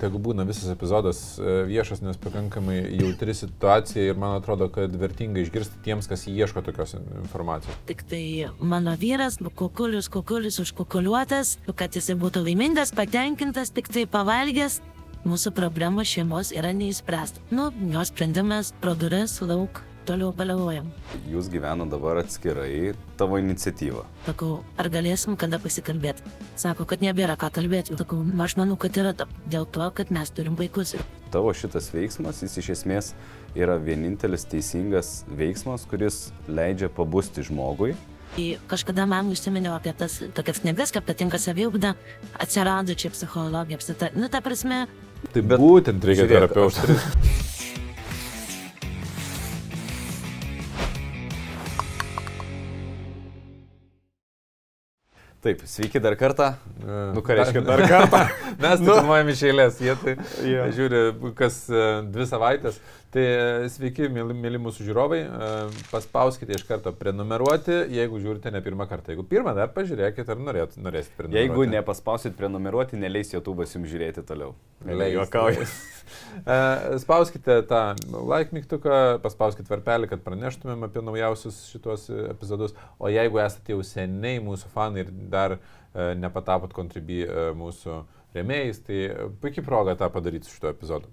tegu būna visas epizodas e, viešas, nes pakankamai jautri situacija ir man atrodo, kad vertinga išgirsti tiems, kas ieško tokios informacijos. Tik tai mano vyras, kukulius, kukulius užkukuliuotas, kad jisai būtų laimingas, patenkintas, tik tai pavalgęs, mūsų problemos šeimos yra neįspręsta. Nu, jos sprendimas pro duris lauk toliau baliavojam. Jūs gyvena dabar atskirai tavo iniciatyva. Sakau, ar galėsim kada pasikalbėti? Sako, kad nebėra ką kalbėti. Sakau, aš manau, kad yra ta- dėl to, kad mes turim vaikus. Tavo šitas veiksmas, jis iš esmės yra vienintelis teisingas veiksmas, kuris leidžia pabusti žmogui. Tai kažkada man užsiminiau apie tas tokias knygas, kaip patinka saviugda, atsirado čia psichologija, apsita. Nu, ta prasme, Tai Bet būtent reikia terapeutų. Taip, sveiki dar kartą. Nu, ką reiškia dar kartą? Mes Nu. filmuojam iš eilės, jie tai Jo. žiūri kas e, dvi savaitės. Tai e, sveiki, mėly, mūsų žiūrovai, e, paspauskite iš karto prenumeruoti, jeigu žiūrite ne pirmą kartą. Jeigu pirmą dar pažiūrėkite, ar norėt, norėsit prenumeruoti. Jeigu nepaspausit prenumeruoti, neleis YouTube'as jums žiūrėti toliau. Leis. Juokauju. Spauskite tą like mygtuką, paspauskite varpelį, kad praneštumėm apie naujausius šitos epizodus. O jeigu esate jau seniai mūsų fanai ir dar e, nepatapot kontribį e, mūsų rėmėjais, tai e, puikiai proga tą padaryti su šituo epizodu.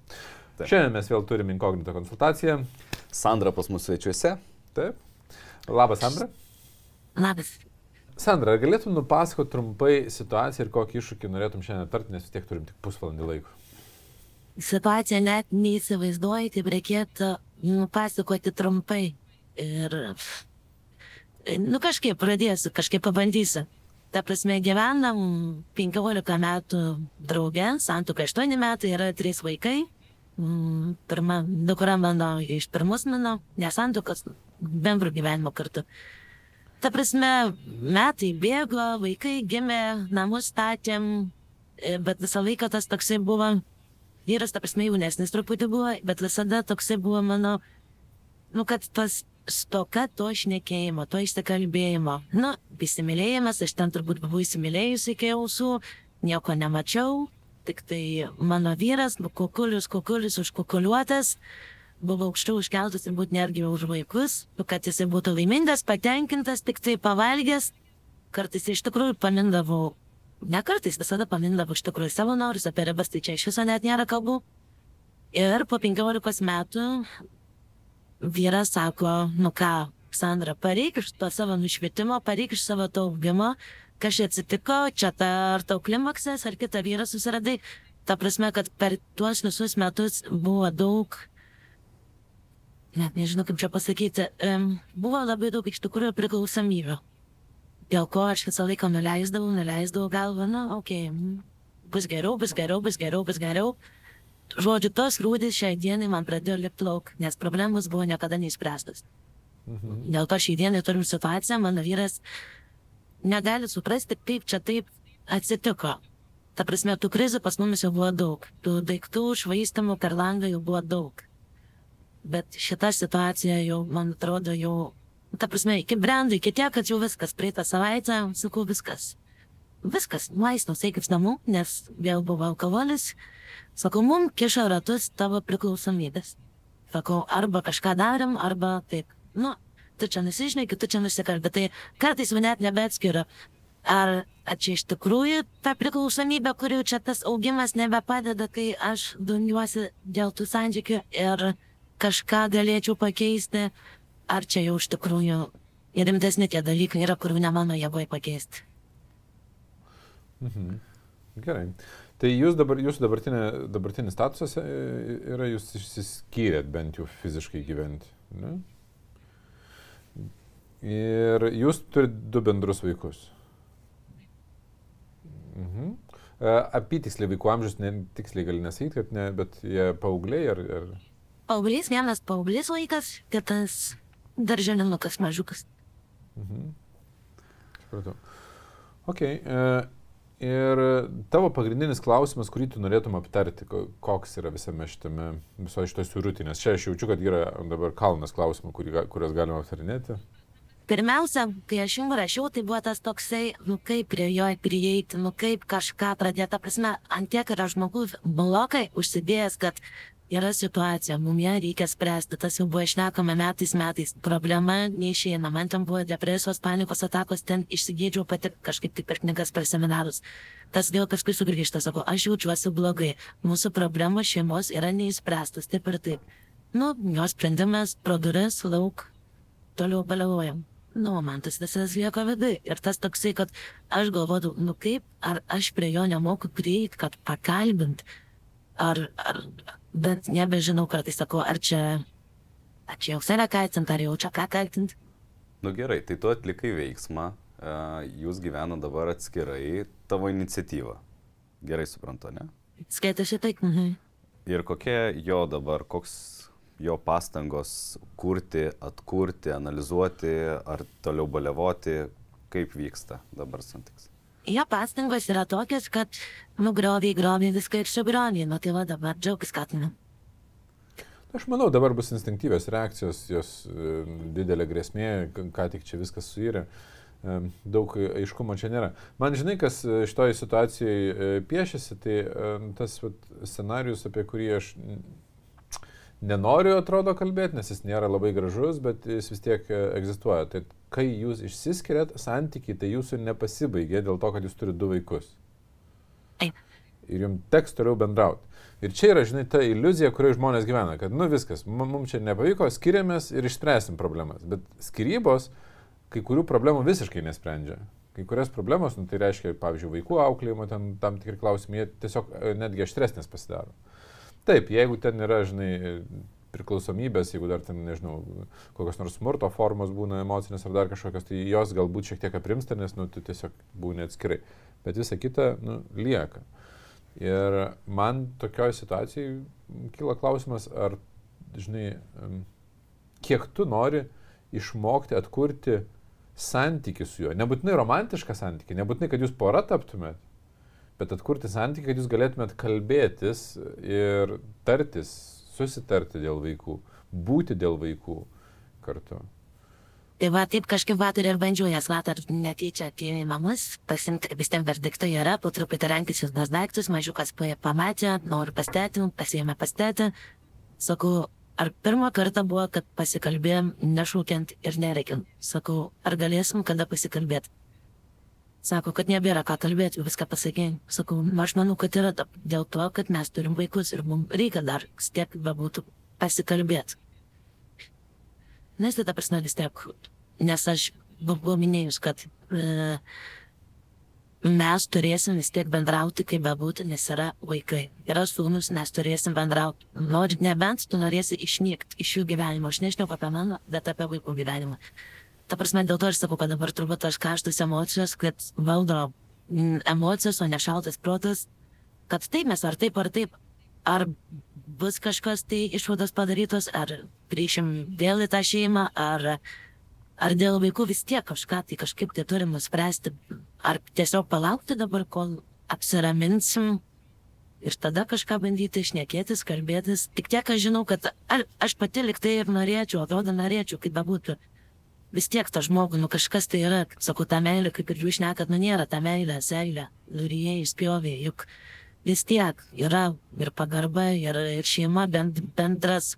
Taip. Šiandien mes vėl turim inkognito konsultaciją. Sandra pas mus svečiuose. Taip. Labas, Sandra. labas. Sandra, ar galėtum nupasakoti trumpai situaciją ir kokį iššūkį norėtum šiandien aptarti, nes vis tiek turim tik pusvalandį laiko. Situaciją net neįsivaizduoju, kaip reikėtų nupasakoti trumpai. Ir, nu kažkaip pradėsiu, kažkaip pabandysiu. Ta prasme, gyvenam 15 metų draugė, santuoka 8 metai, yra 3 vaikai. Mm, Pirma, dukra mano iš pirmus mano, nesantuokas, bendro gyvenimo kartu. Ta prasme, metai bėgo, vaikai gimė, namus statėm, e, bet visą laiką tas toksai buvo, vyras, ta prasme, jaunesnis truputį buvo, bet visada toksai buvo mano, nu, kad tas stoka to šnekėjimo, to įsikalbėjimo. Nu, įsimylėjimas, aš ten turbūt buvau įsimylėjusi iki ausų, nieko nemačiau, tik tai mano vyras, nu, kukulius, kukulius užkukuliuotas, buvo aukščiau užkeltas ir būt netgi už vaikus, nu, kad jisai būtų laimingas, patenkintas, tik tai pavalgęs. Kartais iš tikrųjų pamindavau, ne kartais, visada pamindavau iš tikrųjų savo norus, apie ribas tai čia iš viso net nėra kalbų. Ir po 15 metų vyras sako, nu ką, Sandra, pareik iš to savo nušvietimo, pareik iš savo to augimo, kas čia atsitiko, čia ta, ar tau klimaksas, ar kitą vyrą susiradai. Ta prasme, kad per tuos visus metus buvo daug, net nežinau kaip čia pasakyti, um, buvo labai daug iš tikrųjų priklausomybių. Dėl ko aš visą laiką nuleisdavau, nuleisdavau galvą, na, okei, okay, bus geriau, bus geriau, bus geriau, bus geriau. Žodžiu, tos grūdys šiai dienai man pradėjo lipti lauk, nes problemos buvo niekada neįspręstos. Mhm. Dėl to šiai dienai turim situaciją, mano vyras negali suprasti, kaip čia taip atsitiko. Ta prasme, tų krizių pas mumis jau buvo daug, tų daiktų švaistamų per langą jau buvo daug. Bet šita situacija jau, man atrodo, jau, ta prasme, iki brendų, iki tiek, kad jau viskas, praeitą savaitę, sakau, viskas. Viskas, maistos eikis namų, nes vėl buvo alkoholis. Sakau, mum kiša ratus tavo priklausomybės. Sakau, arba kažką darėm, arba taip. Nu, tu čia nusižinai, tu čia nusikalbė. Tai kartais jau net nebeatskiriu. Ar, ar čia iš tikrųjų ta priklausomybė, kurių čia tas augimas nebepadeda, kai aš domiuosi dėl tų santykių ir kažką galėčiau pakeisti, ar čia jau iš tikrųjų rimtesni tie dalykai yra, kurių ne mano jėgoje pakeisti. Mhm. Gerai. Tai jūs dabar, jūsų dabartinė, dabartinis statusas e, yra, jūs išsiskyrėt bent jau fiziškai gyventi. Ne? Ir jūs turite du bendrus vaikus. Mhm. E, Apytiksliai vaikų amžius, ne, tiksliai gali nesakyti, kad ne, bet jie paaugliai ar... ar... Paauglys, vienas paauglys vaikas, kitas darželinukas mažiukas. Mhm. Supratau. Ok. E, ir tavo pagrindinis klausimas, kurį tu norėtum aptarti, ko- koks yra visame šitame, viso šitoje surūtinės. Čia aš jaučiu, kad yra dabar kalnas klausimų, kuriuos galima aptarinėti. pirmiausia, kai aš jums rašiau, tai buvo tas toksai, nu kaip prie jo prieiti, nu kaip kažką pradėti. Ta prasme, ant tiek yra žmogus blokai užsidėjęs, kad yra situacija, mums ją reikia spręsti. Tas jau buvo išnekama metais metais. Problema neišeina. Man ten buvo depresijos, panikos atakos, ten išsigydžiau pati kažkaip tik per knygas, per seminarus. Tas vėl paskui sugrįžta, sako, aš jaučiuosi blogai. Mūsų problemos šeimos yra neįspręstas, taip ir taip. Nu, jos sprendimas, pro duris, lauk, toliau baliavojam. Nu, man tas visas lieka vidai. Ir tas toksai, kad aš galvodavau, nu kaip, ar aš prie jo nemoku prieiti, kad pakalbint, ar, ar, bet nebežinau, kartais sakau, ar čia, ar čia jau save kaltint, ar jau čia ką kaltint. Nu gerai, tai tu atlikai veiksmą, e, jūs gyvena dabar atskirai, tavo iniciatyva. Gerai suprantu, ne? Skaitosi taip. Mhm. Ir kokia jo dabar, koks jo pastangos kurti, atkurti, analizuoti, ar toliau balevoti, kaip vyksta dabar santyks. Jo pastangos yra tokios, kad nugriovė, griovė viską ir sugriovė. Nu tai va dabar džiaugis skatinu. Aš manau, dabar bus instinktyvios reakcijos, jos didelė grėsmė, ką tik čia viskas suyrė. Daug aiškumo čia nėra. Man žinai, kas e, šitoje situacijoje piešiasi, tai tas vat, scenarius, apie kurį aš nenoriu, atrodo, kalbėti, nes jis nėra labai gražus, bet jis vis tiek e, egzistuoja. Tai kai jūs išsiskiriat, santykiai tai jūsų nepasibaigė dėl to, kad jūs turite du vaikus. Taip. Ir jums teks toliau bendrauti. Ir čia yra, žinai, ta iliuzija, kurioje žmonės gyvena, kad, nu viskas, mu- mums čia nepavyko, skiriamės ir išspręsim problemas. Bet skirybos kai kurių problemų visiškai nesprendžia. Kai kurias problemos, nu, tai reiškia, pavyzdžiui, vaikų auklėjimo, ten tam tikri klausimai, jie tiesiog e, netgi aštresnės pasidaro. Taip, jeigu ten yra, žinai, priklausomybės, jeigu dar ten, nežinau, kokios nors smurto formos būna emocinės ar dar kažkokios, tai jos galbūt šiek tiek aprimsta, nes, nu, tu tiesiog būni atskirai. Bet visa kita, nu, lieka. Ir man tokioje situacijoje kyla klausimas, ar, žinai, kiek tu nori išmokti atkurti santykių su juo. Nebūtinai romantišką santykių, nebūtinai, kad jūs pora taptumėt, bet atkurti santykių, kad jūs galėtumėt kalbėtis ir tartis, susitarti dėl vaikų, būti dėl vaikų kartu. Tai va, taip kažkaip vakar ir bandžiau jas vakar netyčia atėjo į namus, pasimti, vis ten verdiktai yra, po truputį rankysiu tas daiktus, mažiukas pa- pamatė, noriu pastėti, pasiėmė pastėti. Sakau, ar pirmą kartą buvo, kad pasikalbėjom nešūkiant ir nereikiant. Sakau, ar galėsim kada pasikalbėti? Sako, kad nebėra ką kalbėti, viską pasakėjai. Sakau, "Nu, aš manau, kad yra dėl to, kad mes turim vaikus ir mums reikia dar, tiek bebūtų, pasikalbėti. Nes tai ta prasme vis tiek, nes aš bu- buvau minėjus, kad e, mes turėsim vis tiek bendrauti, kaip bebūtų, nes yra vaikai. Yra sūnus, mes turėsim bendrauti. Nori, nebent tu norėsi išnykti iš jų gyvenimo. Aš nežinau apie mano, bet apie vaikų gyvenimą. Ta prasme, dėl to aš sakau, kad dabar turbūt tos karštos emocijos, kad valdo mm, emocijos, o ne šaltas protas, kad taip mes ar taip ar taip, ar bus kažkas tai išvados padarytos, ar grįšim vėl į tą šeimą, ar, ar dėl vaikų vis tiek kažką tai kažkaip tai turim nuspręsti, ar tiesiog palaukti dabar, kol apsiraminsim ir tada kažką bandyti išnekėtis, kalbėtis. Tik tiek aš žinau, kad ar, aš pati liktai ir norėčiau, atrodo norėčiau, kaip bebūtų. Vis tiek ta žmogų, nu kažkas tai yra, sakau, ta meilė, kaip ir jūs šnekat, nu nėra ta meilė, seilė, nurijai, išspjovė, juk vis tiek yra ir pagarba, ir, ir šeima bend, bendras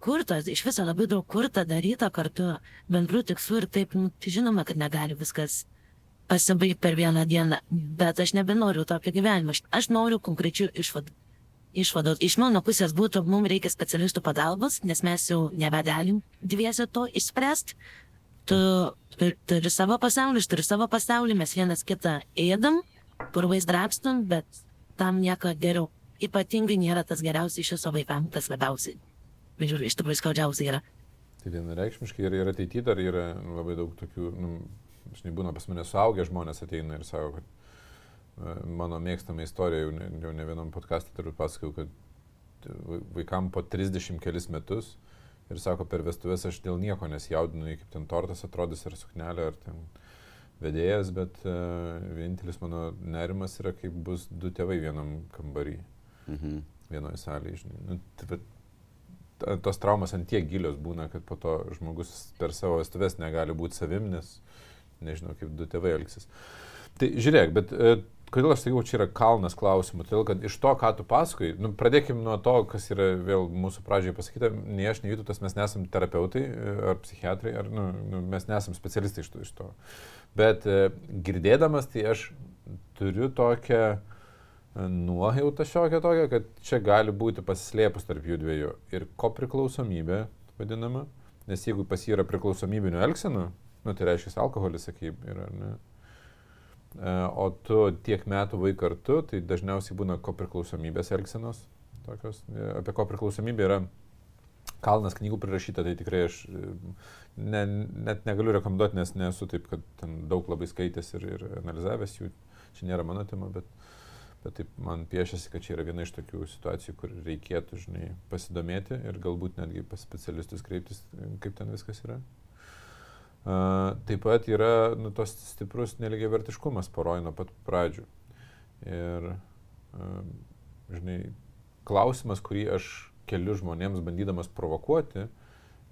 kurtas, iš viso labai daug kurta daryta kartu, bendrų tikslų ir taip, nu, tai žinoma, kad negali viskas pasibaigti per vieną dieną, bet aš nebenoriu tokio gyvenimo, aš, noriu konkrečių išvadų. Išvados. Iš mano pusės būtų, mums reikia specialistų pagalbos, nes mes jau nebegalim dviese to išspręsti. Tu tu- turi savo pasaulį, aš turiu savo pasaulį, mes vienas kitą ėdam, purvais drapstum, bet tam nieko geriau. Ypatingai nėra tas geriausias iš viso vaikams, tas labiausiai. Žiūrėjau, iš tikrųjų skaudžiausiai yra. Tai vienareikšmiškai ir, ir ateityje dar yra labai daug tokių, nu, aš nebūna pas mane suaugę žmonės ateina ir sako, kad e, mano mėgstama istorija, jau ne, jau ne vienam podcast'e turbūt pasakau, kad vai- vaikam po 30 kelis metus ir sako, per vestuvės aš dėl nieko nesijaudinu, kaip ten tortas atrodys ar suknelė ar ten vedėjas, bet uh, vienintelis mano nerimas yra, kaip bus du tėvai vienam kambarį, Mhm. vienoje salėje, žinai. Nu, tai, tos traumas ant tiek gilios būna, kad po to žmogus per savo vestuves negali būti savim, nes nežinau, kaip du tėvai elgsis. Tai žiūrėk, bet e, kodėl aš sakiau, čia yra kalnas klausimų, todėl kad iš to, ką tu pasakoji, nu, pradėkim nuo to, kas yra vėl mūsų pradžioje pasakyta, nei aš, nei Vytutas, mes nesam terapeutai e, ar psichiatrai, ar nu, nu, mes nesam specialistai iš to. Iš to. Bet e, girdėdamas, tai aš turiu tokią e, nuojautą šiokią tokią, kad čia gali būti pasislėpus tarp jų dviejų ir ko priklausomybė vadinama, nes jeigu pas jį yra priklausomybinių elgsenų, nu, tai reiškia alkoholis, sakyk, yra, ne? E, O tu tiek metų vai kartu, tai dažniausiai būna kopriklausomybės elgsenos. Tokios. E, Apie kopriklausomybę yra kalnas knygų prirašyta, tai tikrai aš e, ne, net negaliu rekomenduoti, nes nesu taip, kad ten daug labai skaitęs ir, ir analizavęs jų. Čia nėra mano tema, bet, bet taip man piešiasi, kad čia yra viena iš tokių situacijų, kur reikėtų, žinai, pasidomėti ir galbūt netgi pas specialistus kreiptis, kaip ten viskas yra. Uh, taip pat yra nu, tos stiprus neligiavertiškumas poroj nuo pat pradžių. Ir, uh, žinai, klausimas, kurį aš keliu žmonėms bandydamas provokuoti,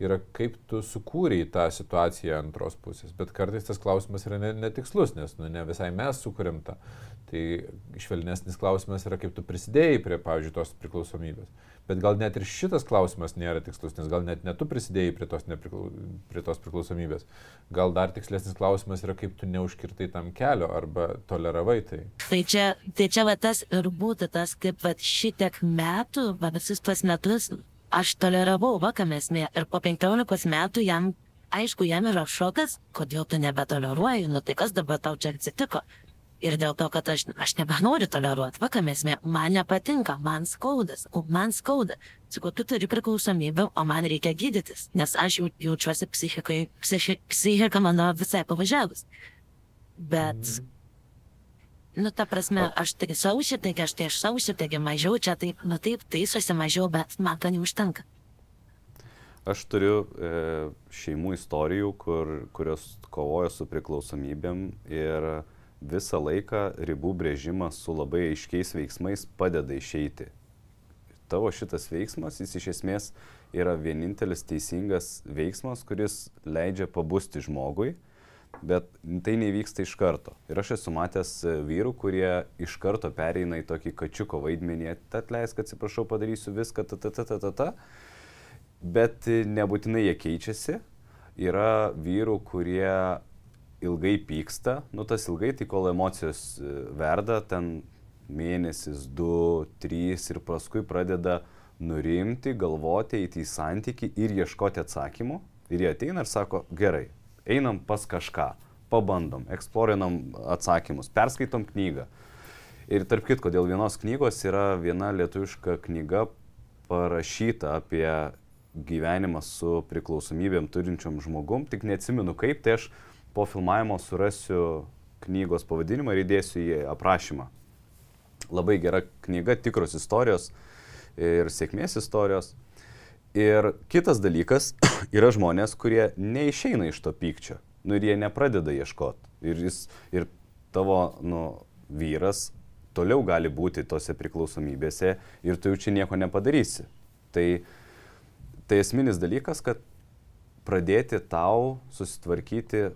yra kaip tu sukūrei tą situaciją antros pusės. Bet kartais tas klausimas yra ne- netikslus, nes nu, ne visai mes sukūrėm tą. Tai švelnesnis klausimas yra, kaip tu prisidėjai prie, pavyzdžiui, tos priklausomybės. Bet gal net ir šitas klausimas nėra tikslus, nes gal net ne tu prisidėjai prie tos, nepriklau... prie tos priklausomybės. Gal dar tikslesnis klausimas yra, kaip tu neužkirtai tam kelio arba toleravai tai. Tai čia, tai čia va tas ir būtų tas, kaip va šitiek metų, va visus tuos metus aš toleravau vakamesmė ir po 15 metų jam, aišku, jam yra šokas, kodėl tu nebetoleruoji, nu tai kas dabar tau čia atsitiko. Ir dėl to, kad aš, aš nebenoriu toleruoti, vakamesmė, man nepatinka, man skaudas, o man skauda. Sakau, tu turi priklausomybę, o man reikia gydytis, nes aš jau, jaučiuosi psichikai, psichi, psichika mano visai pavažiavus. Bet Nu, ta prasme, aš tik sausi, taigi aš tai aš sausi, taigi mažiau čia taip, nu taip, taisosi mažiau, bet man to neužtenka. Aš turiu e, šeimų istorijų, kur, kurios kovoja su priklausomybėm ir visą laiką ribų brėžimas su labai aiškiais veiksmais padeda išeiti. Tavo šitas veiksmas, jis iš esmės yra vienintelis teisingas veiksmas, kuris leidžia pabusti žmogui, bet tai nevyksta iš karto. Ir aš esu matęs e, vyrų, kurie iš karto pereina į tokį kačiuko vaidmenį, atleisk, atsiprašau, padarysiu viską, ta ta ta ta ta ta. Bet e, nebūtinai jie keičiasi. Yra vyrų, kurie ilgai pyksta, nu tas ilgai, tai kol emocijos e, verda, ten mėnesis, du, trys ir paskui pradeda nurimti, galvoti, eiti į santyki ir ieškoti atsakymų. Ir jie ateina ir sako, gerai, einam pas kažką, pabandom, eksplorinam atsakymus, perskaitom knygą. Ir tarp kitko, dėl vienos knygos yra viena lietuviška knyga parašyta apie gyvenimą su priklausomybėm turinčiom žmogum, tik neatsimenu kaip, tai aš po filmavimo surasiu knygos pavadinimą ir įdėsiu į aprašymą. Labai gera knyga, tikros istorijos ir sėkmės istorijos. Ir kitas dalykas yra žmonės, kurie neišeina iš to pykčio. Nu ir jie nepradeda ieškoti. Ir, jis, ir tavo nu, vyras toliau gali būti tose priklausomybėse ir tu jau čia nieko nepadarysi. Tai, tai esminis dalykas, kad pradėti tau susitvarkyti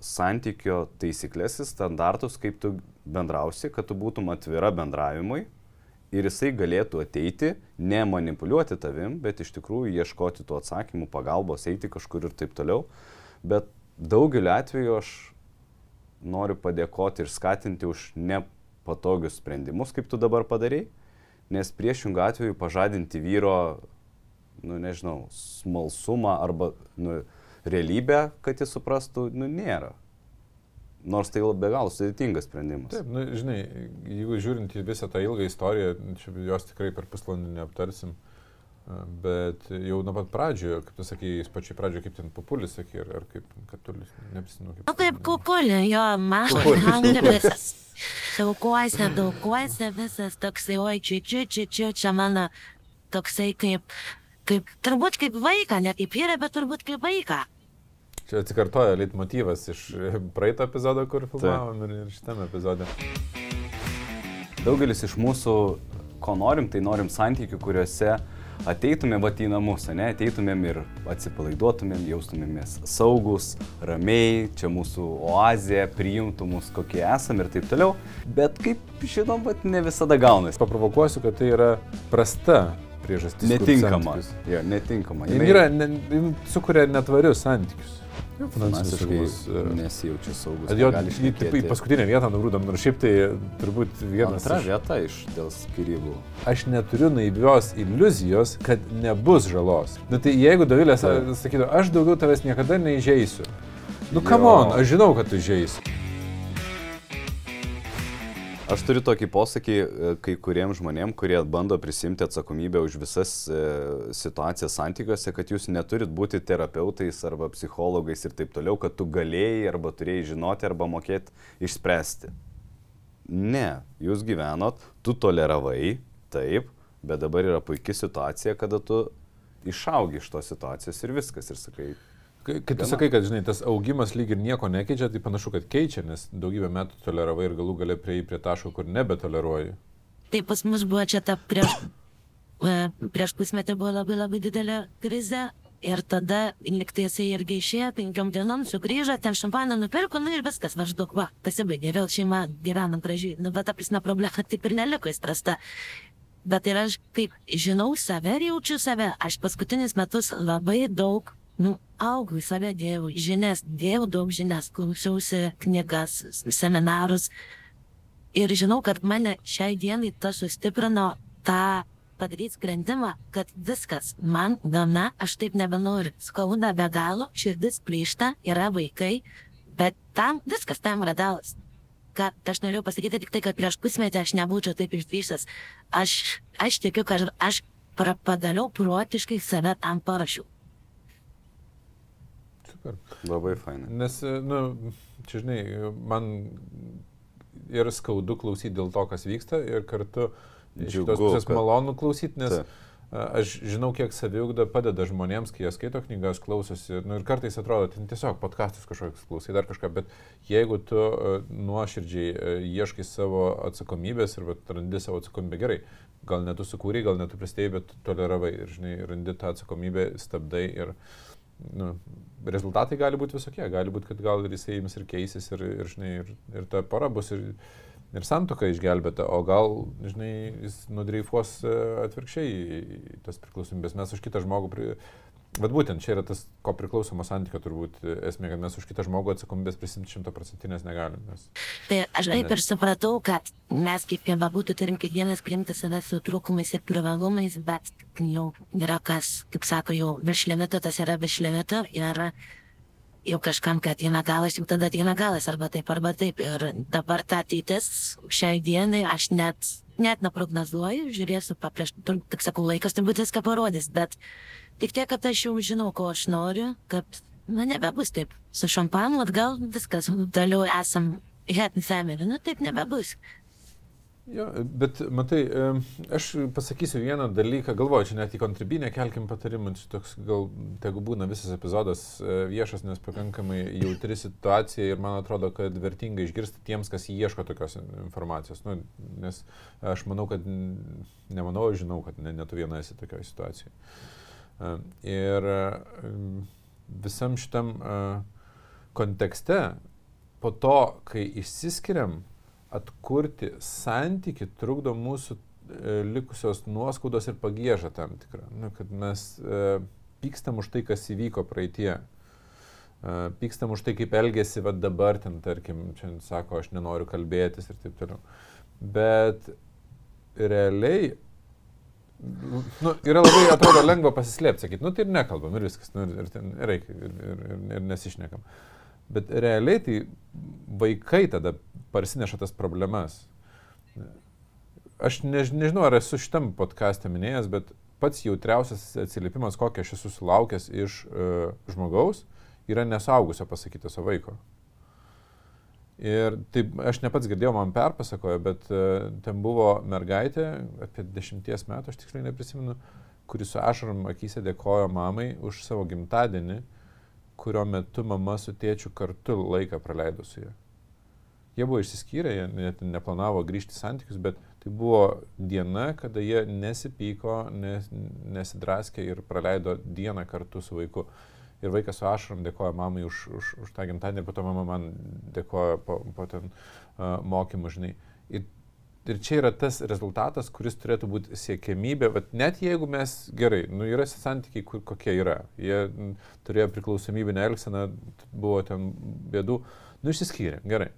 santykio taisyklės ir standartus, kaip tu bendrausi, kad tu būtum atvira bendravimui ir jisai galėtų ateiti, ne manipuliuoti tavim, bet iš tikrųjų ieškoti tų atsakymų, pagalbos, eiti kažkur ir taip toliau. Bet daugeliu atveju aš noriu padėkoti ir skatinti už nepatogius sprendimus, kaip tu dabar padarai, nes priešingų atveju pažadinti vyro, nu nežinau, smalsumą arba nu, realybę, kad jis suprastų, nu nėra. Nors tai be galo sudėtingas sprendimas. Taip, nu, žinai, jeigu žiūrint į visą tą ilgą istoriją, čia jos tikrai per pusvalandį neaptarsim, bet jau nuo pat pradžio, kaip tu sakai, pačiai pradžio, kaip ten populis, sakai, ar, ar kaip katulis, neprisimenu. O kaip kukulė, jo, mažas Kukulis, hangri kukulis. visas. Dauguose, dauguose visas toksai, oi, čia, čia, čia, čia, čia mano toksai kaip, kaip, turbūt kaip vaiką, ne kaip vyra, bet turbūt kaip vaiką. Čia atsikartoja leitmotyvas iš praeito epizodo, kur filmavom ir, ir šitame epizode. Daugelis iš mūsų ko norim, tai norim santykių, kuriuose ateitumėm vat į namus, ne, ateitumėm ir atsipalaiduotumėm, jaustumėmės saugus, ramiai, čia mūsų oazė, priimtų mus kokie esame ir taip toliau. Bet kaip žinom, vat ne visada gaunasi. Paprovokuosiu, kad tai yra prasta priežastis. Netinkama. Jo, netinkama. Jin yra, ne, sukuria netvarius santykius. Finansiškai saugus, e, nesijaučia saugus. Kad jo taip į šnekėti. paskutinę vietą nugrūdam, nors šiaip tai turbūt vienas. Antra iš- vieta iš dėl skirybų. Aš neturiu naivios iliuzijos, kad nebus žalos. Nu tai jeigu Dovilė sakytų, aš daugiau tavęs niekada neįžeisiu. Nu, Jo. come on, aš žinau, kad tu įžeisi. Aš turiu tokį posakį e, kai kuriems žmonėms, kurie bando prisimti atsakomybę už visas e, situacijas santykiuose, kad jūs neturit būti terapeutais arba psichologais ir taip toliau, kad tu galėjai arba turėjai žinoti arba mokėti išspręsti. Ne, jūs gyvenot, tu toleravai, taip, bet dabar yra puikia situacija, kada tu išaugi iš tos situacijos ir viskas ir sakai, Kai kai tu sakai, kad žinai, tas augimas lyg ir nieko nekeičia, tai panašu, kad keičia, nes daugybę metų toleravai ir galų galę prieėjai prie taško, kur nebetoleruoji. Tai pas mus buvo čia ta prieš, e, prieš pusmetį buvo labai labai didelė krizė. Ir tada liktai jisai irgi išėjo, penkiom dienom sugrįžo, ten šampaną nupirko, nu ir viskas, maždaug, va, pasibaigė, vėl šeima gyvena gražiai. Nu, bet ta prasme problema taip ir neliko įspręsta. Bet ir aš kaip žinau save ir jaučiu save, aš paskutinius metus labai daug, nu, augau į save, dėjau žinias, dėjau daug žinias, klausiausi knygas, seminarus. Ir žinau, kad mane šiai dienai tas sustiprino tą padaryti sprendimą, kad viskas, man gana, aš taip nebenoriu. Skauda be galo, širdis plyšta, yra vaikai, bet tam viskas tam yra dalas. Ką aš norėjau pasakyti tik tai, kad prieš pusmetį aš nebūčiau taip išdrysęs. Aš, aš tikiu, kad aš pra- padariau protiškai save tam parašiau. Super. labai fainai. Nes, nu, čia žinai, man ir skaudu klausyti dėl to, kas vyksta, ir kartu iš kitos pusės kad- malonu klausyti, nes Taip. a, aš žinau, kiek saviugda padeda žmonėms, kai jie skaito knygas, klausosi. Nu, ir kartais atrodo, ten tiesiog podkastus kažkokius klausai, dar kažką, bet jeigu tu a, nuoširdžiai a, ieškai savo atsakomybės ir vat, randi savo atsakomybę gerai, gal net tu sukūrei, gal net tu pristėjai, bet toleravai ir, žinai, randi tą atsakomybę, stabdai ir nu, rezultatai gali būti visokie. Gali būti, kad gal ir jisai ims ir keisis ir, ir, žinai, ir, ir ta para bus ir, ir santoka išgelbėta, o gal, žinai, jis nudreifuos e, atvirkščiai tas priklausomybės. Mes už kitą žmogų, pri... bet būtent čia yra tas ko priklausomo santykio turbūt e, esmė, kad mes už kitą žmogų atsakomybės prisimti šimtaprocentinės negalim. Nes... Tai aš taip ir supratau, kad mes kaip ir bebūtų turim kiekvienas priimti save su trūkumais ir privalumais, bet jau yra kas, kaip sako, jau virš limito, tas yra virš limito ir jau kažkam, kad ateina galas, jau tada ateina galas, arba taip, arba taip. Ir dabar ta ateitis šiai dienai aš net, net neprognozuoju, žiūrėsiu paprieš, tik sakau, laikas turbūt viską parodys, bet tik tiek, kad aš jau žinau, ko aš noriu, kad, na, nebebus taip. Su šampanu atgal viskas, toliau esam happy family, nu taip nebebus. Jo, bet matai, aš pasakysiu vieną dalyką, galvoju, čia net į kontribinę kelkim patarimą, čia toks gal tegu būna visas epizodas e, viešas, nes pakankamai jautri situacija ir man atrodo, kad vertinga išgirsti tiems, kas ieško tokios informacijos. Nu, nes aš manau, kad, nemanau, žinau, kad ne, ne tu viena esi tokioje situacijoje. Ir visam šitam kontekste, po to, kai išsiskiriam, atkurti santyki trukdo mūsų e, likusios nuoskaudos ir pagėža tam tikrą. Nu, kad mes e, pykstam už tai, kas įvyko praeitie. Pykstam už tai, kaip elgesi va dabar, ten tarkim, čia sako, aš nenoriu kalbėtis ir taip toliau. Bet realiai, nu, yra labai, atrodo, lengva pasislėpti, sakyti, nu tai ir nekalbam ir viskas, nu, ir, ten, ir, reikia, ir, ir, ir, ir nesišnekam. Bet realiai tai vaikai tada parsineša tas problemas. Aš než, nežinau, ar esu šitam podcast'e minėjęs, bet pats jautriausias atsiliepimas, kokį aš esu sulaukęs iš uh, žmogaus, yra nesaugusio pasakyto savo vaiko. Ir taip, aš ne pats girdėjau, man perpasakojo, bet uh, ten buvo mergaitė, apie dešimties metų, aš tiksliai neprisimenu, kuri su ašarom akise dėkojo mamai už savo gimtadienį, kurio metu mama su tėčiu kartu laiką praleido su ja. Jie buvo išsiskyrę, jie net neplanavo grįžti santykius, bet Tai buvo diena, kada jie nesipyko, nes, nesidraskė ir praleido dieną kartu su vaiku. Ir vaikas su ašarom dėkoja mamai už, už, už tą gimtadienį, po to mama man dėkoja po, po ten uh, mokymų, žinai. Ir, ir čia yra tas rezultatas, kuris turėtų būti siekiamybė, bet net jeigu mes gerai, nu yra santykiai, kur, kokie yra, jie m, turėjo priklausomybinę elgseną, buvo ten bėdų, nu išsiskyrė, gerai.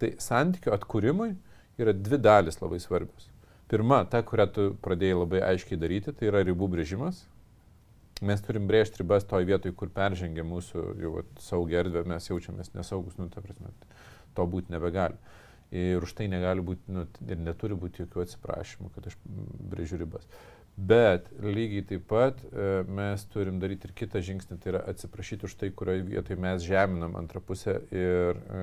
Tai santykių atkūrimui yra dvi dalis labai svarbios. Pirma, ta, kurią tu pradėjai labai aiškiai daryti, tai yra ribų brėžimas. Mes turim brėžti ribas toj vietoj, kur peržengia mūsų jau saugia erdvė, mes jaučiamės nesaugus, nu, ta prasme, to būti nebegali. Ir už tai negali būti, nu, ir neturi būti jokių atsiprašymų, kad aš brėžiu ribas. Bet lygiai taip pat e, mes turim daryti ir kitą žingsnį, tai yra atsiprašyti už tai, kurioje vietoje mes žeminam antrą pusę ir e,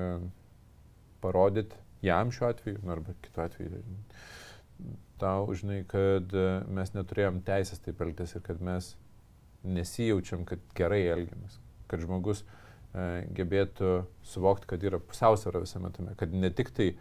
parodyti jam šiuo atveju, nu, arba kitu atveju, tau, žinai, kad e, mes neturėjom teisės taip elgtis ir kad mes nesijaučiam, kad gerai elgiamės, kad žmogus e, gebėtų suvokti, kad yra pusiausvėra visame tame, kad ne tik tai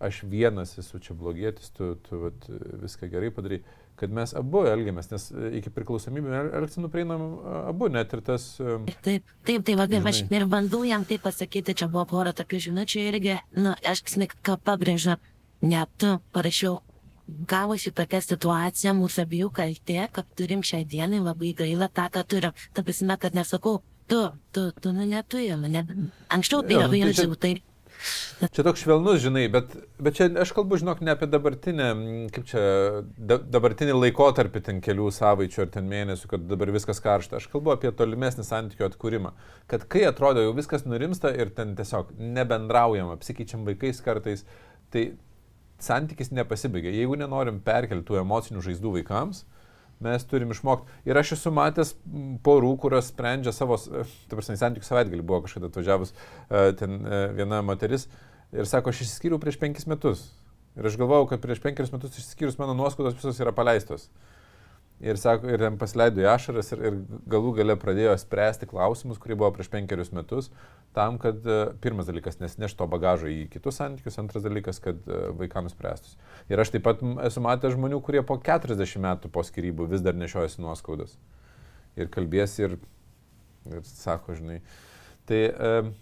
aš vienas esu čia blogietis, tu, tu vat, viską gerai padarai, kad mes abu elgiamės, nes e, iki priklausomybės elgsenų prieinam abu, net ir tas... E, taip, taip, tai va, kaip aš ir bandau jam tai pasakyti, čia buvo pora tokių žinučių irgi, nu, aš ką pabrėžiu, net tu parašiau gavosi tokia situacija, mūsų abiejų kaltė, kad turim šią dieną labai gaila tą, ką turim. Ta prasme, kad nesakau, tu, tu, tu, nu neturi, nu, ne, anksčiau tai labai tai jaučiau, tai. Čia toks švelnus, žinai, bet, bet čia aš kalbu, žinok, ne apie dabartinę, kaip čia, da, dabartinį laikotarpį ten kelių savaičių ar ten mėnesių, kad dabar viskas karšta. Aš kalbu apie tolimesnį santykių atkūrimą. Kad kai atrodo jau viskas nurimsta ir ten tiesiog nebendraujama, apsikeičiam vaikais kartais, tai santykis nepasibaigia. Jeigu nenorim perkelti tų emocinių žaizdų vaikams, mes turim išmokti. Ir aš esu matęs porų, kurios sprendžia savo, ta prasme, santykių savaitgalį buvo kažkada atvažiavus e, ten e, viena moteris ir sako, aš išsiskyriau prieš penkis metus. Ir aš galvojau, kad prieš penkerius metus išsiskyrus mano nuoskaudos visos yra paleistos. Ir, sako, ir ten pasileido į ašaras ir, ir galų gale pradėjo spręsti klausimus, kurie buvo prieš penkerius metus, tam, kad e, pirmas dalykas nesineš to bagažo į kitus santykius, antras dalykas, kad e, vaikams spręstus. Ir aš taip pat esu matęs žmonių, kurie po 40 metų po skirybų vis dar nešiojasi nuoskaudas. Ir kalbėsi ir, ir sako, žinai, uh, Tai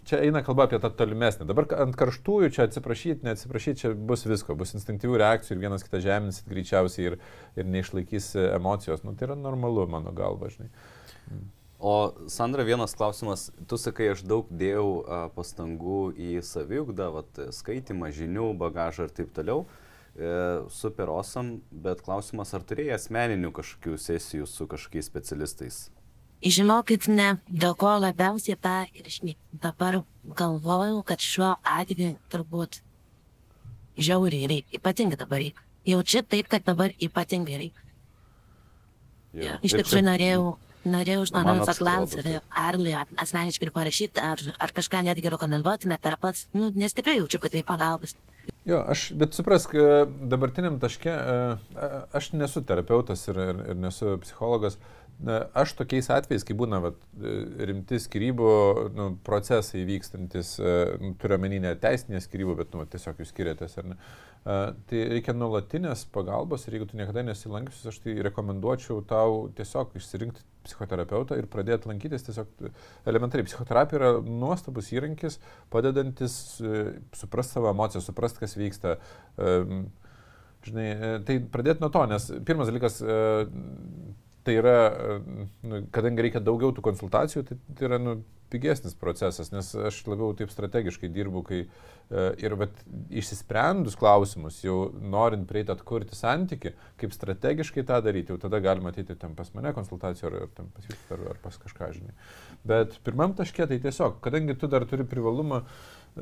čia eina kalba apie tą tolimesnį. Dabar ant karštųjų čia atsiprašyti, neatsiprašyti, čia bus visko, bus instinktyvių reakcijų ir vienas kitą žeminsit greičiausiai ir, ir neišlaikys e, emocijos. Nu, tai yra normalu, mano galva, žinai. Mm. O Sandra, vienas klausimas. Tu sakai, aš daug dėjau pastangų į saviugdą, vat, skaitimą, žinių, bagažą ir taip toliau. E, super awesome, bet klausimas, ar turėjai asmeninių kažkokių sesijų su kažkokiais specialistais? Žinokit, ne, dėl ko labiausiai tą ir aš dabar galvoju, kad šiuo atveju turbūt žiauriai reikia, ypatingai dabar reikia. Jaučiu taip, kad dabar ypatingai reikia. Ja. Iš tikrųjų norėjau, norėjau žmonėms paklausyti, ar asmeniškai parašyti, ar, ar kažką netgi rekomenduoti, net ar pats, nu, nes tikrai jaučiu, kad tai pagalbas. Jo, aš, bet suprask, dabartiniam taške, aš nesu terapeutas ir, ir, ir nesu psichologas, aš tokiais atvejais, kai būna vat, rimti skirybų nu, procesai vykstantis, e, nu, turiu omeny ne teisinė skirybų, bet nu, tiesiog jūs skiriatės, ar ne, a, tai reikia nuolatinės pagalbos ir jeigu tu niekada nesilankysius, aš tai rekomenduočiau tau tiesiog išsirinkti psichoterapeutą ir pradėti lankytis tiesiog elementariai. Psichoterapija yra nuostabus įrankis, padedantis e, suprasti savo emocijas, suprasti, kas vyksta. E, žinai, tai pradėti nuo to, nes pirmas dalykas, tai yra, nu, kadangi reikia daugiau tų konsultacijų, tai, tai yra nu, pigesnis procesas, nes aš labiau taip strategiškai dirbu, kai e, ir bet, išsisprendus klausimus, jau norint prieiti atkurti santyki, kaip strategiškai tą daryti, jau tada galima ateiti ten pas mane konsultacijų ar, ar, pas, ar, ar pas kažką, žinai. Bet pirmam taškė tai tiesiog, kadangi tu dar turi privalumą,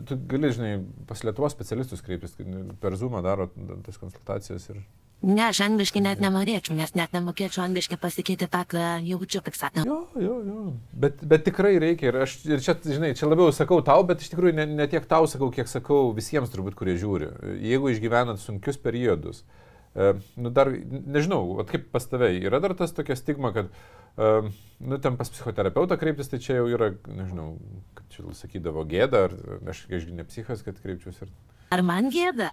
tu gali, žinai, pas Lietuvos specialistus kreiptis, per Zoomą daro tas konsultacijas ir Ne, aš angliškai net nenorėčiau, nes net nemokėčiau angliškai pasakyti tą, ką jaučiu, kaip sakė. Jo, jo, jo. Bet, bet tikrai reikia. Ir aš ir čia, žinai, čia labiau sakau tau, bet iš tikrųjų ne, ne tiek tau sakau, kiek sakau visiems turbūt, kurie žiūri. Jeigu išgyvenat sunkius periodus, e, nu dar, nežinau, kaip pas tave, yra dar tas tokia stigma, kad, e, nu, ten pas psichoterapeutą kreiptis, tai čia jau yra, nežinau, kad čia sakydavo gėda, ar aš, aš ne psichas, kad kreipčiausi. Ir... Ar man gėda?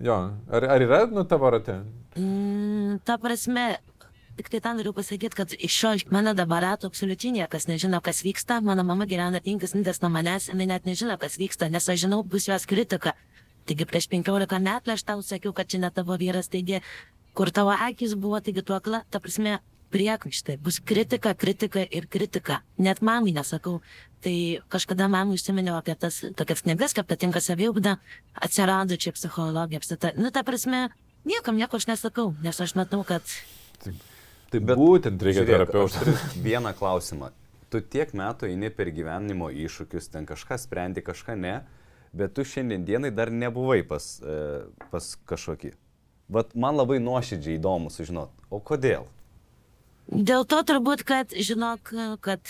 Jo, ar, ar yra, nu, tavo rate? Mm, ta prasme, tik tai tą noriu pasakyti, kad iš šio mano dabar rato absoliučiai niekas nežino, kas vyksta. Mano mama gyvena penkis minutės nuo manęs, jinai net nežino, kas vyksta, nes aš žinau, bus jos kritika. Taigi prieš 15 metų aš tau sakiau, kad čia ne tavo vyras, taigi kur tavo akis buvo, taigi tu akla, ta prasme, priekaištai, bus kritika, kritika ir kritika. Net mamai nesakau. Tai kažkada mamai užsiminiau apie tas tokias knygas, kaip patinka saviugda, atsirado čia psichologija, apsita. Nu, ta prasme, niekam nieko aš nesakau, nes aš matau, kad Tai Bet būtent reikia turiu Vieną klausimą. Tu tiek metų eini per gyvenimo iššūkius, ten kažką sprendi, kažką ne, bet tu šiandien dienai dar nebuvai pas, e, pas kažkokį. Vat man labai nuoširdžiai įdomu sužinot, o kodėl? Dėl to turbūt, kad žinok, kad,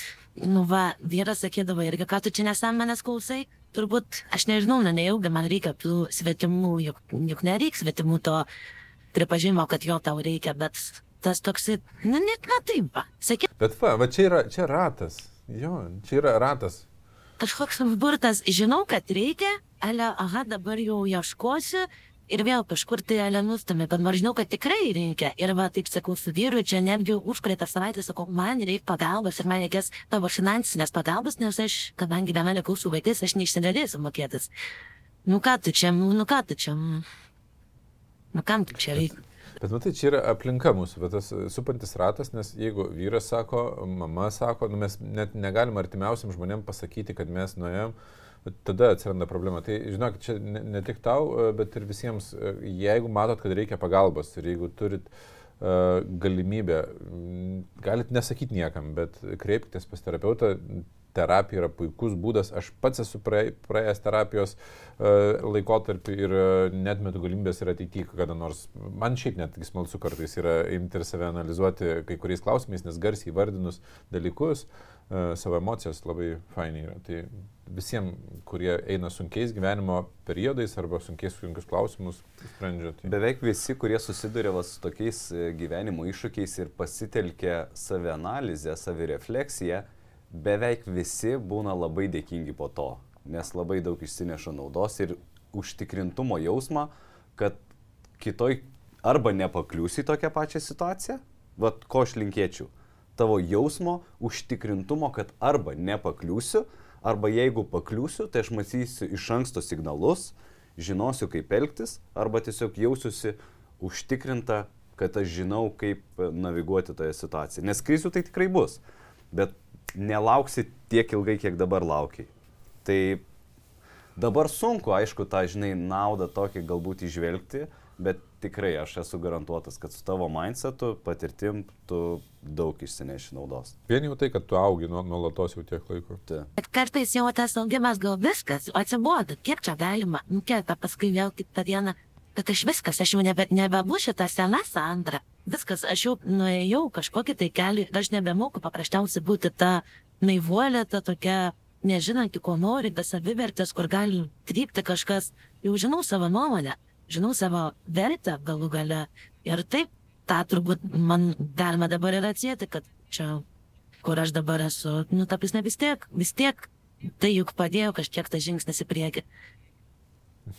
nu va, vyras sakydavo irgi, ką tu čia nesam manęs klausai, turbūt, aš nežinau, na nejaugi man reikia tų svetimų, juk, juk nereiks svetimų to pripažinimo, kad jo tau reikia, bet tas toksai, nu net ne taip, va. sakė, Bet va, va čia yra, čia ratas. Jo, čia yra ratas. kažkoks burtas, žinau, kad reikia, ale, aha, dabar jau ieškosiu. Ir vėl kažkur tai ale nustami, bet man žinau, kad tikrai reikia. Ir va, taip sakau, su vyru, čia netgi užpraeitą savaitę sakau, man reikia pagalbos ir man reikės tavo finansinės pagalbos, nes aš, kadangi viena likau su vaikais, aš neišsigalėsiu mokėtis. Nu ką tu čia, nu ką tu čia, nu kam tu čia reikia. Bet matai, čia yra aplinka mūsų, bet tas supantis ratas, nes jeigu vyras sako, mama sako, nu, mes net negalim artimiausiam žmonėm pasakyti, kad mes nuėjom, bet tada atsiranda problema. Tai žinok, čia ne, ne tik tau, e, bet ir visiems, e, jeigu matot, kad reikia pagalbos ir jeigu turit uh, galimybę, galit nesakyti niekam, bet kreipkitės pas terapeutą. Terapija yra puikus būdas. Aš pats esu praėjęs terapijos laikotarpį ir uh, net metu galimybės ir ateityje kada nors. Man šiaip net smalsu kartais yra imti ir save analizuoti kai kuriais klausimais, nes garsiai vardinus dalykus, uh, savo emocijas labai fainiai yra. Tai visiems, kurie eina sunkiais gyvenimo periodais arba sunkiais sunkius klausimus, sprendžia. Tai... Beveik visi, kurie susiduria su tokiais e, gyvenimo iššūkiais ir pasitelkia savianalizę, savirefleksiją, beveik visi būna labai dėkingi po to, nes labai daug išsineša naudos ir užtikrintumo jausmą, kad kitoj arba nepakliūsi į tokią pačią situaciją, vad ko aš linkėčiau, tavo jausmo užtikrintumo, kad arba nepakliūsiu, arba jeigu pakliūsiu, tai aš matysiu iš anksto signalus, žinosiu kaip elgtis, arba tiesiog jausiuosi užtikrinta, kad aš žinau, kaip naviguoti toje situacijoje. Nes krizių tai tikrai bus, bet nelauksi tiek ilgai, kiek dabar laukiai. Tai dabar sunku, aišku, tą, žinai, naudą tokį galbūt išvelgti, bet tikrai aš esu garantuotas, kad su tavo mindsetu, patirtim, tu daug išsineši naudos. Vien jau tai, kad tu augi nuo- nuolatos jau tiek laiko. Tai. Bet kartais jau tas augimas gal viskas, atsibodo, kiek čia galima, nu bet paskui vėl kitą dieną, kad aš viskas, aš jau nebe, nebebūsiu tą seną Sandrą. Viskas, aš jau nuėjau kažkokį tai kelią aš nebemoku paprasčiausiai būti ta naivuolė, ta tokia nežinanti, ko nori, be savivertės, kur gali krypti kažkas. Jau žinau savo nuomonę, žinau savo vertę galų gale. Ir taip, tą turbūt man galima dabar ir atsėti, kad čia kur aš dabar esu, nu, ta prasme vis tiek, vis tiek, tai juk padėjo kažkiek tas žingsnis į priekį.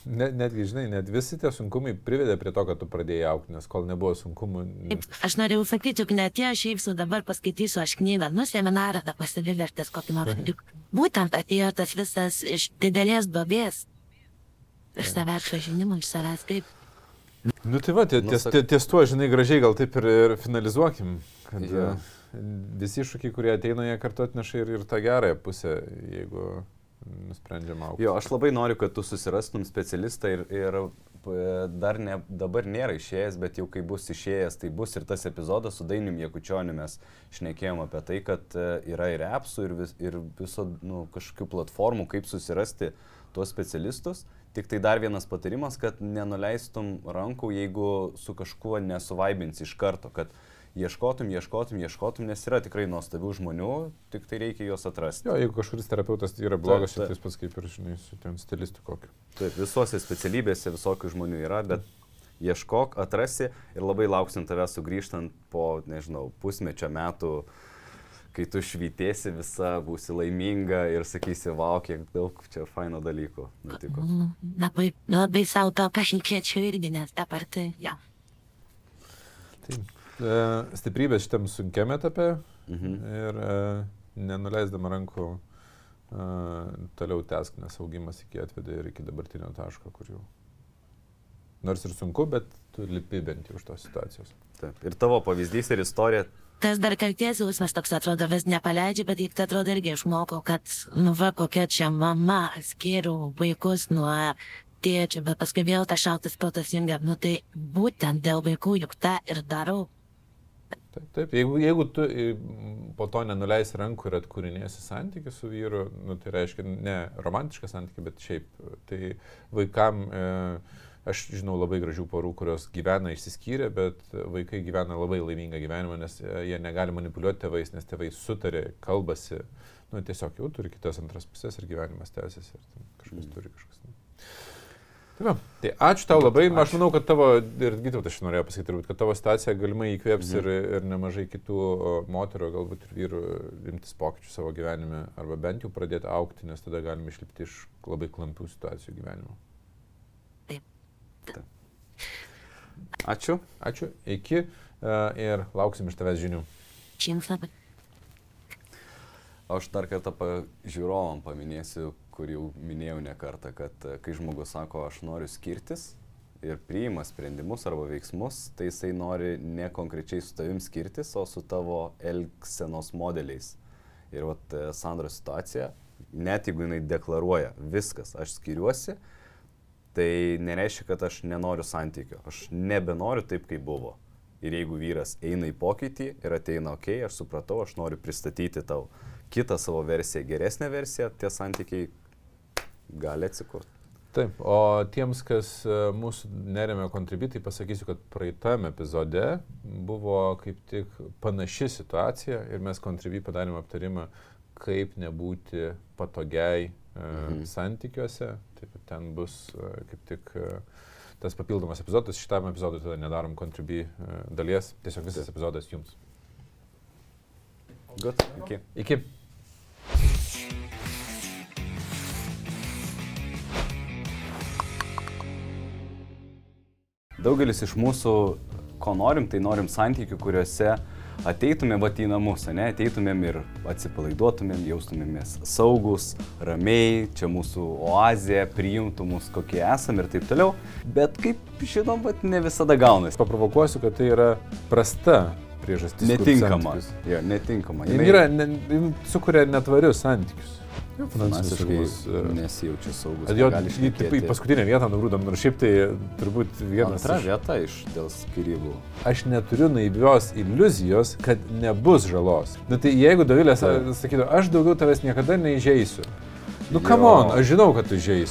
Net, netgi, žinai, net visi tie sunkumai privedė prie to, kad tu pradėjai aukti, nes kol nebuvo sunkumų. Taip, Aš norėjau sakyti, juk net tie šiaip su dabar paskaitysiu aš knygą, nu, seminarą, tą pasivivertęs kokį nors. Būtent atėjo tas visas iš didelės dobės. Iš savęs pažinimo, iš savęs kaip. Nu tai va, Nu, ties, ties, ties tuo, žinai, gražiai gal taip ir, ir finalizuokim, kad jo. visi iššūkiai, kurie ateina, jie kartu atneša ir, ir tą gerąją pusę, jeigu nusprendžiam aukti. Jo, aš labai noriu, kad tu susirastum specialistą ir, ir dar ne, dabar nėra išėjęs, bet jau kai bus išėjęs, tai bus ir tas epizodas su Dainim Jekučioniu mes šnekėjom apie tai, kad e, yra ir appsų, ir, vis, ir viso nu, kažkokių platformų, kaip susirasti tuos specialistus. Tik tai dar vienas patarimas, kad nenuleistum rankų, jeigu su kažkuo nesuvaibinsi iš karto, kad ieškotum, ieškotum, ieškotum, nes yra tikrai nuostabių žmonių, tik tai reikia juos atrasti. Jo, jeigu kažkuris terapeutas yra blogas, taip. šitas pats kaip ir, žinai, su ten stilistu kokiu. Taip, visose specialybėse visokių žmonių yra, bet ieškok, atrasi ir labai lauksim tave sugrįžtant po, nežinau, pusmečio metų, kai tu švytėsi visa, būsi laiminga ir sakysi, wow, kiek daug čia faino dalykų nutiko. Mm, Labai, labai savo to pašnekėčiau irgi, nes dabar tai, ja. E, stiprybės šitam sunkiam etape Mhm. ir e, nenuleisdama rankų e, toliau tęsk, nes augimas iki atvedė ir iki dabartinio taško, kur jau. Nors ir sunku, bet tu lipi bent jau iš tos situacijos. Taip. Ir tavo pavyzdys ir istorija. Tas dar kalties jausmas toks atrodo vis nepaleidžia, bet tik atrodo irgi išmokau, kad, nu va, kokia čia mama, skiriu vaikus nuo tėčio, bet paskui vėl tas šaltas protas jungia, nu tai būtent dėl vaikų juk tą ir darau. Taip, taip. Jeigu, jeigu tu po to nenuleisi rankų ir atkūrinėsi santykių su vyru, nu, tai reiškia ne romantišką santykių, bet šiaip. Tai vaikam, e, aš žinau labai gražių porų, kurios gyvena išsiskyrę, bet vaikai gyvena labai laimingą gyvenimą, nes e, jie negali manipuliuoti tėvais, nes tėvai sutarė, kalbasi, nu, tiesiog jau turi kitas antras pusės ir gyvenimas tęsiasi ir kažkas Mm. turi kažkas. Ne. Tai, tai ačiū tau labai, aš Ačiū. manau, kad tavo, ir Gytautas aš norėjau pasakyti, turbūt, kad tavo situacija galimai įkvėps Mhm. ir, ir nemažai kitų moterų, galbūt ir vyrų imtis pokyčių savo gyvenime, arba bent jau pradėti aukti, nes tada galime išlipti iš labai klampių situacijų gyvenimo. Ačiū. Ačiū, iki e, ir lauksim iš tavęs žinių. Šiems labai. Aš dar kartą pa, žiūrovam paminėsiu, kur jau minėjau ne kartą, kad e, kai žmogus sako, aš noriu skirtis ir priima sprendimus arba veiksmus, tai jisai nori ne konkrečiai su tavim skirtis, o su tavo elgsenos modeliais. Ir vat e, Sandro situacija, net jeigu jinai deklaruoja viskas, aš skiriuosi, tai nereiškia, kad aš nenoriu santykių. Aš nebenoriu taip, kaip buvo. Ir jeigu vyras eina į pokytį ir ateina, okei, okay, aš supratau, aš noriu pristatyti tau kitą savo versiją, geresnę versiją, tie santykiai gali atsikurti. Taip, o tiems, kas e, mūsų neremia kontributai, pasakysiu, kad praeitame epizode buvo kaip tik panaši situacija ir mes kontribui padarėme aptarimą, kaip nebūti patogiai Mhm. santykiuose. Taip, pat ten bus e, kaip tik e, tas papildomas epizodas. Šitam epizodui tada nedarom kontribui e, dalies, tiesiog visas epizodas jums. Good. Iki. Iki. Daugelis iš mūsų, ko norim, tai norim santykių, kuriuose ateitumėm vat į namus, ne, ateitumėm ir atsipalaiduotumėm, jaustumėmės saugus, ramiai, čia mūsų oazė, priimtų mus kokie esame ir taip toliau. Bet kaip žinom, vat ne visada gaunasi. Paprovokuosiu, kad tai yra prasta priežastis. Netinkama. Jo, netinkama. Jis yra, ne, sukuria netvarius santykius. Finansiškai saugus, e, nesijaučia saugus. Kad jo negali jį taip į paskutinę vietą nugrūdam, nors šiaip tai turbūt vienas. Antra iš- vieta iš dėl skirybų. Aš neturiu naivios iliuzijos, kad nebus žalos. Nu tai jeigu Dovilė sakytų, aš daugiau tavęs niekada neįžeisiu. Nu, Jo. come on, aš žinau, kad tu žaisi.